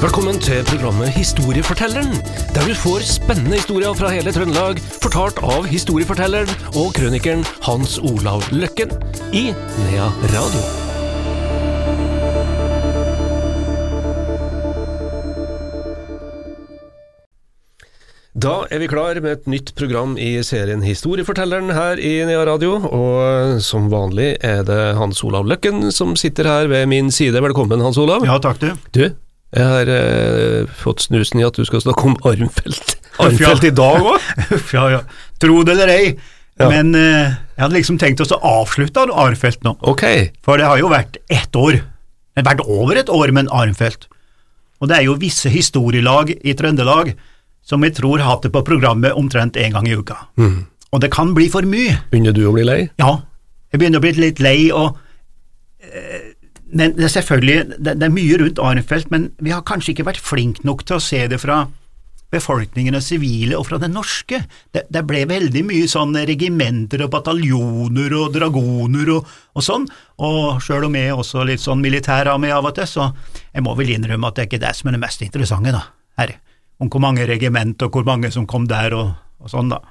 Velkommen til programmet Historiefortelleren, der du får spennende historier fra hele Trøndelag, fortalt av historiefortelleren og krønikeren Hans Olav Løkken i Nea Radio. Da er vi klar med et nytt program i serien Historiefortelleren her i Nea Radio, og som vanlig er det Hans Olav Løkken som sitter her ved min side. Velkommen, Hans Olav. Ja, takk du. Du, jeg har eh, fått snusen i at du skal snakke om armfelt. Armfelt i dag òg? Ja, ja. Tro det eller ei, Ja. men eh, jeg hadde liksom tenkt oss å avslutte Arnfeldt nå. Ok. For det har jo vært ett år, det har vært over et år med en Arnfeldt. Og det er jo visse historielag i Trøndelag som jeg tror har hatt det på programmet omtrent én gang i uka. Og det kan bli for mye. Begynner du å bli lei? Ja, jeg begynner å bli litt lei, og eh, men det er selvfølgelig, det, det er mye rundt Arnfeldt, men vi har kanskje ikke vært flinke nok til å se det fra befolkningen og sivile og fra det norske. Det, det ble veldig mye sånn regimenter og bataljoner og dragoner og, og sånn, og sjøl om jeg også litt sånn militær av og til, så jeg må vel innrømme at det er ikke det som er det mest interessante, da, her, om hvor mange regiment og hvor mange som kom der og, og sånn, da.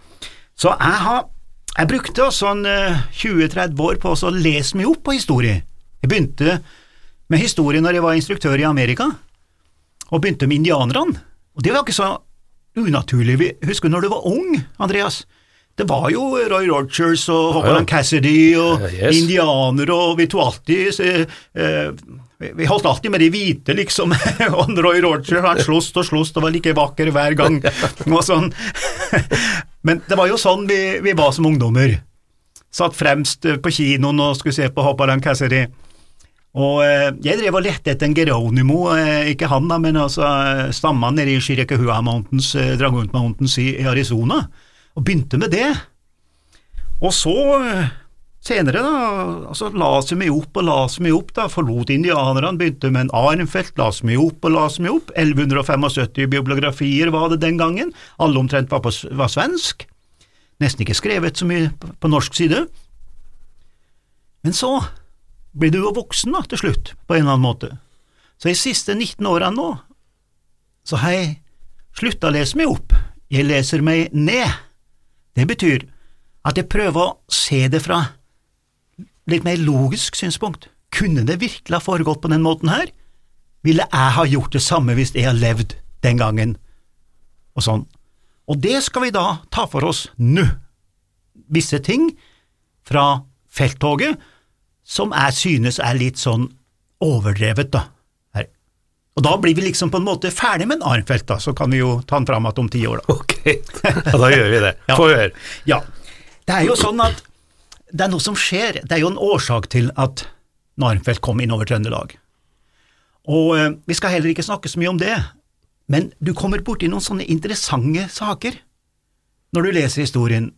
Så jeg har jeg brukte sånn 20-30 år på å lese meg opp på historie. Jeg begynte med historie når jeg var instruktør i Amerika, og begynte med indianerne. Og det var ikke så unaturlig. Vi- Husker du når du var ung, Andreas? Det var jo Roy Rogers og Hawkland ja. Cassidy og Eh, yes. indianere, og vi tok alltid eh, vi- holdt alltid med de hvite, liksom. og Roy Rogers han sloss og sloss og var like vakker hver gang. og sånn. Men det var jo sånn vi, vi var som ungdommer. Satt fremst på kinoen og skulle se på Hoppaland Cassidy. Og eh, jeg drev og lette etter en Geronimo, eh, ikke han da, men altså stammen nede i Chiricahua Mountains, eh, Dragon Mountains i, Arizona, og begynte med det. Og så, eh, senere da, altså la seg mye opp og la seg mye opp da, forlot indianerne, begynte med en Arnfeldt, la seg mye opp og la seg mye opp, 1175 bibliografier var det den gangen, alle omtrent var, på, var svensk, nesten ikke skrevet så mye på norsk side. Men så blir du jo voksen da, til slutt, på en eller annen måte. Så de siste 19 årene nå, så har jeg slutta å lese meg opp, jeg leser meg ned. Det betyr at jeg prøver å se det fra litt mer logisk synspunkt. Kunne det virkelig ha foregått på den måten her? Ville jeg ha gjort det samme hvis jeg har levd den gangen? Og sånn. Og det skal vi da ta for oss nå. Visse ting fra felttoget som jeg synes er litt sånn overdrevet, da. Her. Og da blir vi liksom på en måte ferdig med en Arnfeldt, da, så kan vi jo ta den fram igjen om ti år, da. Ok, ja, da gjør vi det. Få høre. Ja, det er jo sånn at det er noe som skjer, det er jo en årsak til at Narnfeldt kom inn over Trøndelag. Og eh, vi skal heller ikke snakke så mye om det, men du kommer borti noen sånne interessante saker når du leser historien.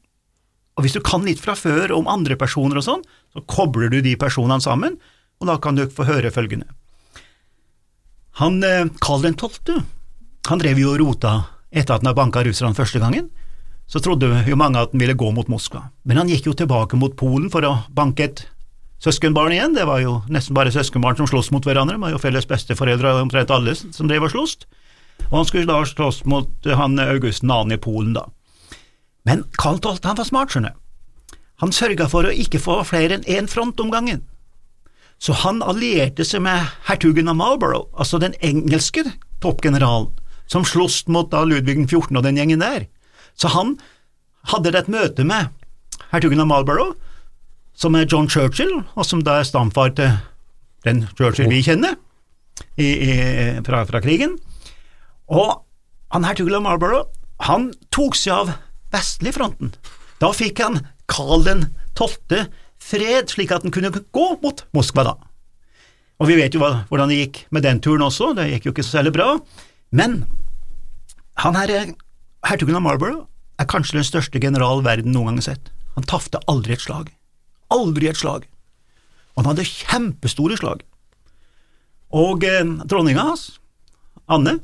Og hvis du kan litt fra før om andre personer og sånn, så kobler du de personene sammen, og da kan du få høre følgende. Han eh, Karl den 12., han drev jo og rota etter at han hadde banka russerne første gangen så trodde jo mange at han ville gå mot Moskva. Men han gikk jo tilbake mot Polen for å banke et søskenbarn igjen. Det var jo nesten bare søskenbarn som sloss mot hverandre, det var jo felles besteforeldre omtrent alle som drev og sloss. Og han skulle da slåss mot han August 2. i Polen, da. Men Karl 12. han var smart, skjønner. Han sørga for å ikke få flere enn én front om gangen. Så han allierte seg med hertugen av Marlborough, altså den engelske toppgeneralen, som sloss mot da Ludvig 14. og den gjengen der. Så han hadde et møte med hertugen av Marlborough, som er John Churchill, og som da er stamfar til den Churchill vi kjenner i, i, fra, fra krigen. Og han hertugen av Marlborough, han tok seg av vestlig fronten. Da fikk han Karl den 12. fred, slik at den kunne gå mot Moskva da. Og vi vet jo hva, hvordan det gikk med den turen også, det gikk jo ikke så særlig bra. Men han her, eh, hertugen av Marlborough, er kanskje den største general verden noen gang har sett. Han tafte aldri et slag. Aldri et slag. Og han hadde kjempestore slag. Og eh, dronninga hans, Anne,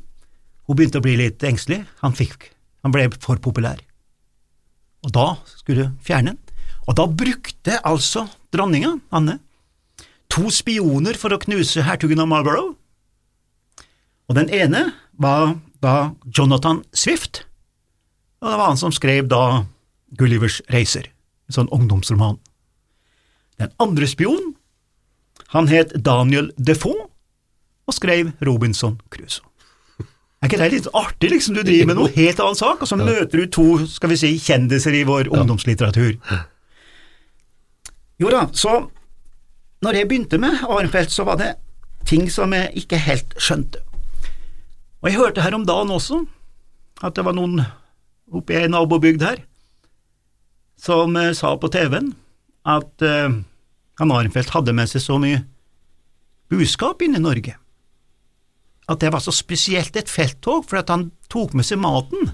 hun begynte å bli litt engstelig. Han, fikk, han ble for populær. Og da skulle du fjerne den. Og da brukte altså dronninga, Anne, to spioner for å knuse hertugen av Marlborough. Og den ene var da Jonathan Swift, og det var han som skrev da Gullivers reiser, en sånn ungdomsroman. Den andre spionen, han het Daniel Defoe og skrev Robinson Crusoe. Er ikke det litt artig, liksom? Du driver med noe helt annen sak, og så møter du to, skal vi si, kjendiser i vår ungdomslitteratur. Jo da, så når jeg begynte med Arnfeldt, så var det ting som jeg ikke helt skjønte. Og jeg hørte her om dagen også at det var noen oppe i ei nabobygd her som eh, sa på TV-en at uh, han Arnfeldt hadde med seg så mye buskap inn i Norge at det var så spesielt et felttog, at han tok med seg maten.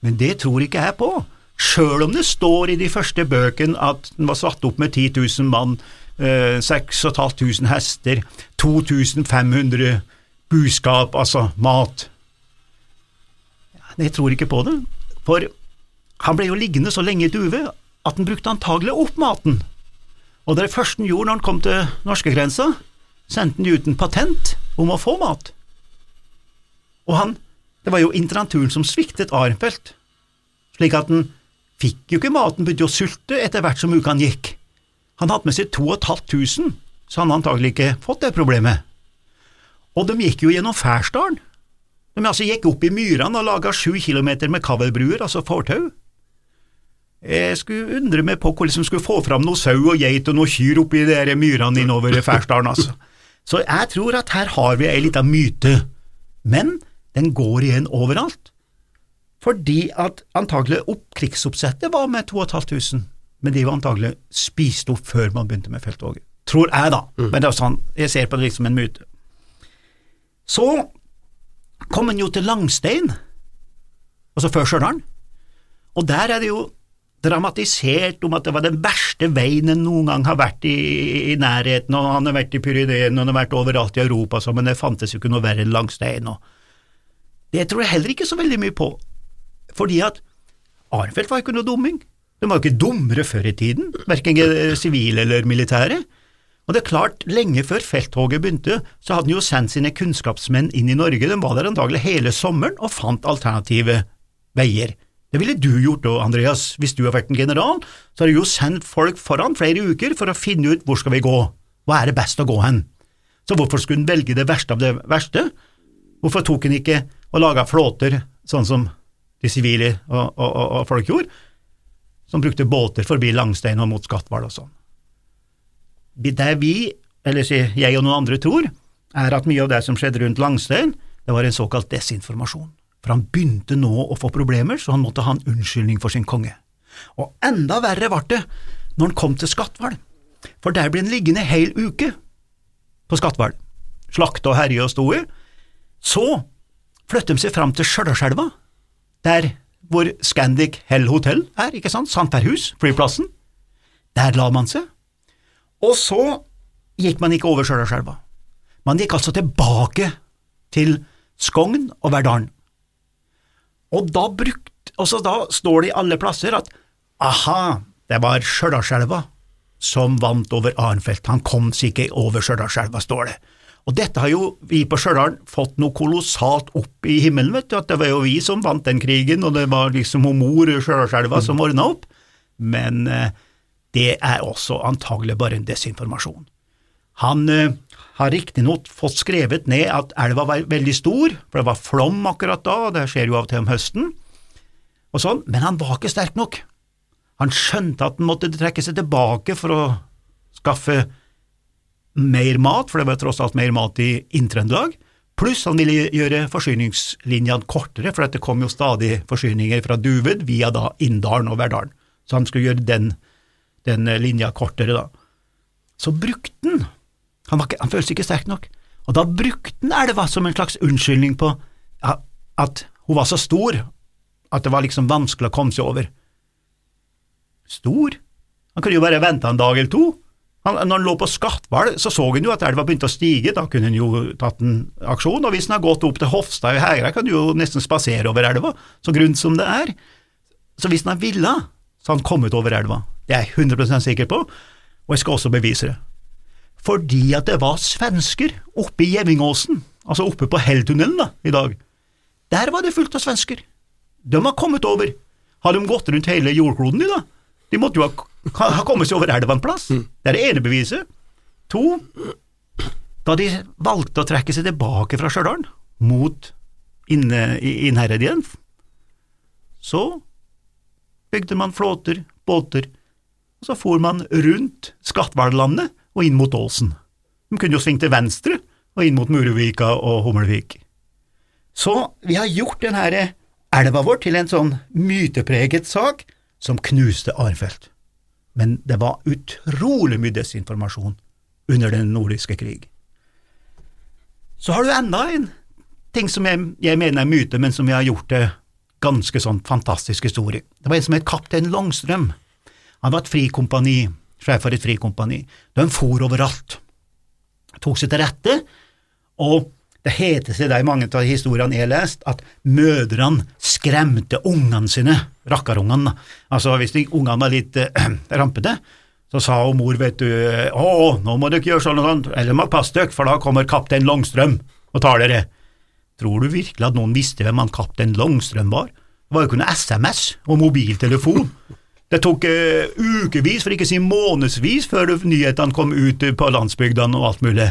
Men det tror ikke jeg på, sjøl om det står i de første bøkene at den var satt opp med 10 000 mann, eh, 6500 hester, 2500 buskap, altså mat. Jeg tror ikke på det, for han ble jo liggende så lenge i duve at han brukte antagelig opp maten. Og det første han gjorde når han kom til norskegrensa, sendte han ut en patent om å få mat. Og han, det var jo internaturen som sviktet Arnfeldt, slik at han fikk jo ikke maten, begynte å sulte etter hvert som ukene gikk. Han hadde med seg to og et halvt tusen, så han antagelig ikke fått det problemet. Og de gikk jo gjennom Færsdalen. De altså gikk opp i myrene og laga sju kilometer med kavelbruer, altså fortau. Jeg skulle undre meg på hvordan de skulle få fram noe sau og geit og noe kyr oppi de myrene innover Færsdalen, altså. Så jeg tror at her har vi ei lita myte, men den går igjen overalt. Fordi at antagelig opp, krigsoppsettet var med 2500, men de var antagelig spist opp før man begynte med felttoget. Tror jeg, da, mm. men det er sånn, jeg ser på det liksom en myte. Så kom en jo til Langstein, altså før Stjørdal, og der er det jo dramatisert om at det var den verste veien en noen gang har vært i, i nærheten, og han har vært i Pyreneen, og han har vært overalt i Europa, så, men det fantes jo ikke noe verre enn Langstein. Og det tror jeg heller ikke så veldig mye på, fordi at Arnfeldt var ikke noe dumming. De var jo ikke dummere før i tiden, verken sivile eller militære. Og det er klart, lenge før felttoget begynte, så hadde han jo sendt sine kunnskapsmenn inn i Norge, de var der antagelig hele sommeren og fant alternative veier. Det ville du gjort da, Andreas, hvis du hadde vært en general, så hadde du jo sendt folk foran flere uker for å finne ut hvor skal vi gå, hva er det best å gå hen? Så hvorfor skulle han velge det verste av det verste? Hvorfor tok han ikke og laga flåter, sånn som de sivile og, og, og, og, folk gjorde, som brukte båter forbi Langstein og mot Skatval og sånn? Det vi, eller jeg og noen andre tror, er at mye av det som skjedde rundt Langstein, det var en såkalt desinformasjon for han begynte nå å få problemer, så han måtte ha en unnskyldning for sin konge. Og enda verre ble det når han kom til Skatval, for der ble han liggende heil uke på Skatval, slakte og herje og sto i. Så flyttet de seg fram til Stjørdalselva, der hvor Scandic Hell Hotel er, ikke sant, Sandberghus, flyplassen. Der la man seg. Og så gikk man ikke over Stjørdalselva. Man gikk altså tilbake til Skogn og Verdalen. Og da, brukt, også da står det i alle plasser at aha, det var Stjørdalselva som vant over Arnfeldt, han kom seg ikke over Stjørdalselva, står det. Og dette har jo vi på Stjørdal fått noe kolossalt opp i himmelen, vet du, at det var jo vi som vant den krigen, og det var liksom mor Stjørdalselva som ordna opp, men eh, det er også antagelig bare en desinformasjon. Han eh, har riktignok fått skrevet ned at elva var veldig stor, for det var flom akkurat da, og det skjer jo av og til om høsten, og sånn, men han var ikke sterk nok. Han skjønte at han måtte trekke seg tilbake for å skaffe mer mat, for det var tross alt mer mat i Inn-Trøndelag, pluss han ville gjøre forsyningslinjene kortere, for det kom jo stadig forsyninger fra Duved via da Inndalen og Verdalen, så han skulle gjøre den, den linja kortere da. Så brukte han han, han seg ikke sterk nok. Og da brukte han elva som en slags unnskyldning på at hun var så stor at det var liksom vanskelig å komme seg over. Stor? Han kunne jo bare vente en dag eller to. Han, når han lå på Skatval, så så han jo at elva begynte å stige, da kunne han jo tatt en aksjon, og hvis han har gått opp til Hofstad i Hegra, kan du jo nesten spasere over elva, så grunt som det er. Så hvis han ville, så hadde han kommet over elva. Det er jeg 100 sikker på, og jeg skal også bevise det fordi at det var svensker oppe i Gjevingåsen, altså oppe på Helltunnelen da, i dag, der var det fullt av svensker. De har kommet over. Har de gått rundt hele jordkloden, de da? De måtte jo ha, ha kommet seg over elva en plass. Det er det ene beviset. To, da de valgte å trekke seg tilbake fra Stjørdal, mot Innherred igjen, så bygde man flåter, båter, og så for man rundt Skatvallandet og inn mot Åsen. De kunne jo svingt til venstre og inn mot Muruvika og Hummelvik. Så vi har gjort denne elva vår til en sånn mytepreget sak som knuste Arnfeldt. Men det var utrolig mye desinformasjon under den nordiske krig. Så har du enda en ting som jeg, jeg mener er myte, men som vi har gjort det ganske sånn fantastisk historie. Det var en som het kaptein Langstrøm. Han var et frikompani, sjef for et frikompani. De for overalt, tok seg til rette, og det heter seg i mange av historiene jeg har lest, at mødrene skremte ungene sine, rakkarungene. Altså hvis ungene var litt eh, rampete, så sa hun mor, vet du, å, nå må dere gjøre sånn og sånn, eller må passe dere, for da kommer kaptein Langstrøm og tar dere. Tror du virkelig at noen visste hvem han kaptein Langstrøm var? Det var jo ikke noe SMS og mobiltelefon. Det tok uh, ukevis, for ikke å si månedsvis, før nyhetene kom ut på landsbygdene og alt mulig.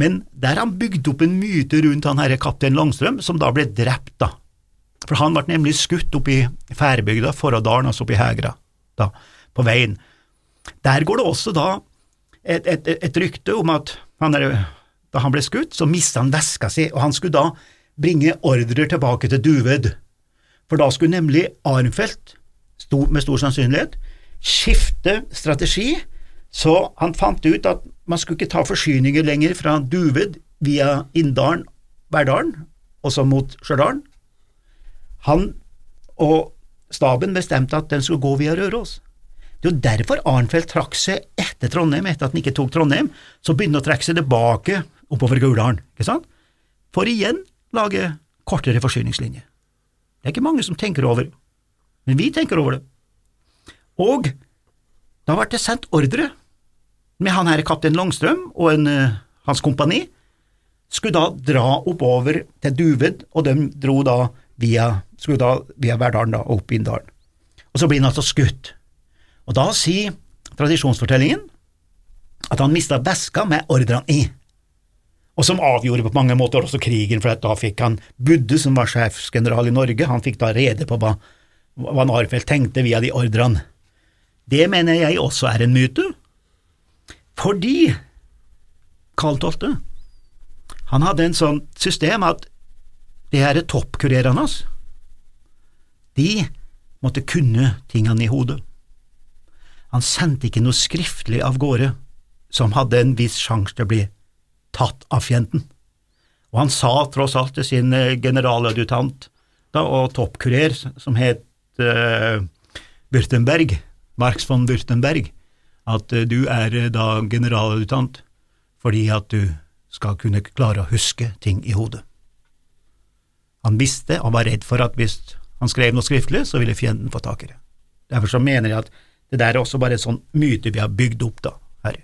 Men der han bygde opp en myte rundt han herre kaptein Langstrøm, som da ble drept, da. For han ble nemlig skutt oppe i Færbygda, Forradalen, altså oppe i Hegra, da, på veien. Der går det også da et, et, et rykte om at han er, da han ble skutt, så mista han veska si, og han skulle da bringe ordrer tilbake til Duved, for da skulle nemlig Arnfeldt, med stor sannsynlighet, skifte strategi, så han fant ut at man skulle ikke ta forsyninger lenger fra Duved via Inndalen, Verdalen, og så mot Stjørdal. Han og staben bestemte at den skulle gå via Røros. Det er jo derfor Arnfeldt trakk seg etter Trondheim, etter at han ikke tok Trondheim, så begynte han å trekke seg tilbake oppover Gauldalen, ikke sant, for igjen lage kortere forsyningslinjer. Det er ikke mange som tenker over, men vi tenker over det. Og da ble det sendt ordre med han her kaptein Langstrøm og en, uh, hans kompani, skulle da dra oppover til Duved, og de dro da via, skulle da via Verdalen da, opp Inndalen. Og så blir han altså skutt. Og da sier tradisjonsfortellingen at han mista veska med ordrene i, og som avgjorde på mange måter også krigen, for da fikk han Budde, som var sjefsgeneral i Norge, han fikk da rede på hva, hva Narfeldt tenkte via de ordrene. Det mener jeg også er en myte, fordi Karl 12. han hadde en sånn system at de her toppkurerene hans, de måtte kunne tingene i hodet. Han sendte ikke noe skriftlig av gårde som hadde en viss sjanse til å bli tatt av fienden. Og han sa tross alt til sin eh, generaladjutant og toppkurer, som het Würtemberg, Marx von Würtemberg, at uh, du er uh, da generaladjutant fordi at du skal kunne klare å huske ting i hodet. Han visste og var redd for at hvis han skrev noe skriftlig, så ville fienden få tak i det. Derfor så mener jeg at det der er også bare en sånn myte vi har bygd opp, da, her.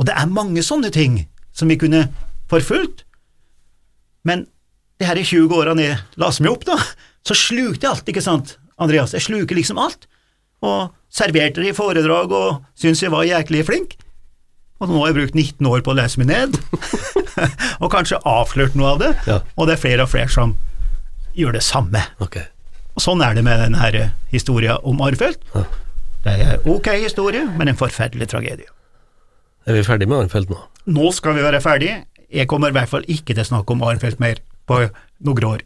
Og det er mange sånne ting som vi kunne forfulgt, men det her i 20 årene jeg seg meg opp, da, så slukte alt, ikke sant, Andreas, jeg sluker liksom alt, og serverte det i foredrag og syntes jeg var jæklig flink. Og nå har jeg brukt 19 år på å lese meg ned, og kanskje avslørt noe av det, Ja. og det er flere og flere som gjør det samme. Okay. Og sånn er det med denne historien om Arnfeldt. Ja. Det er ok historie, men en forferdelig tragedie. Er vi ferdig med Arnfeldt nå? Nå skal vi være ferdige. Jeg kommer i hvert fall ikke til å snakke om Arnfeldt mer på noen år.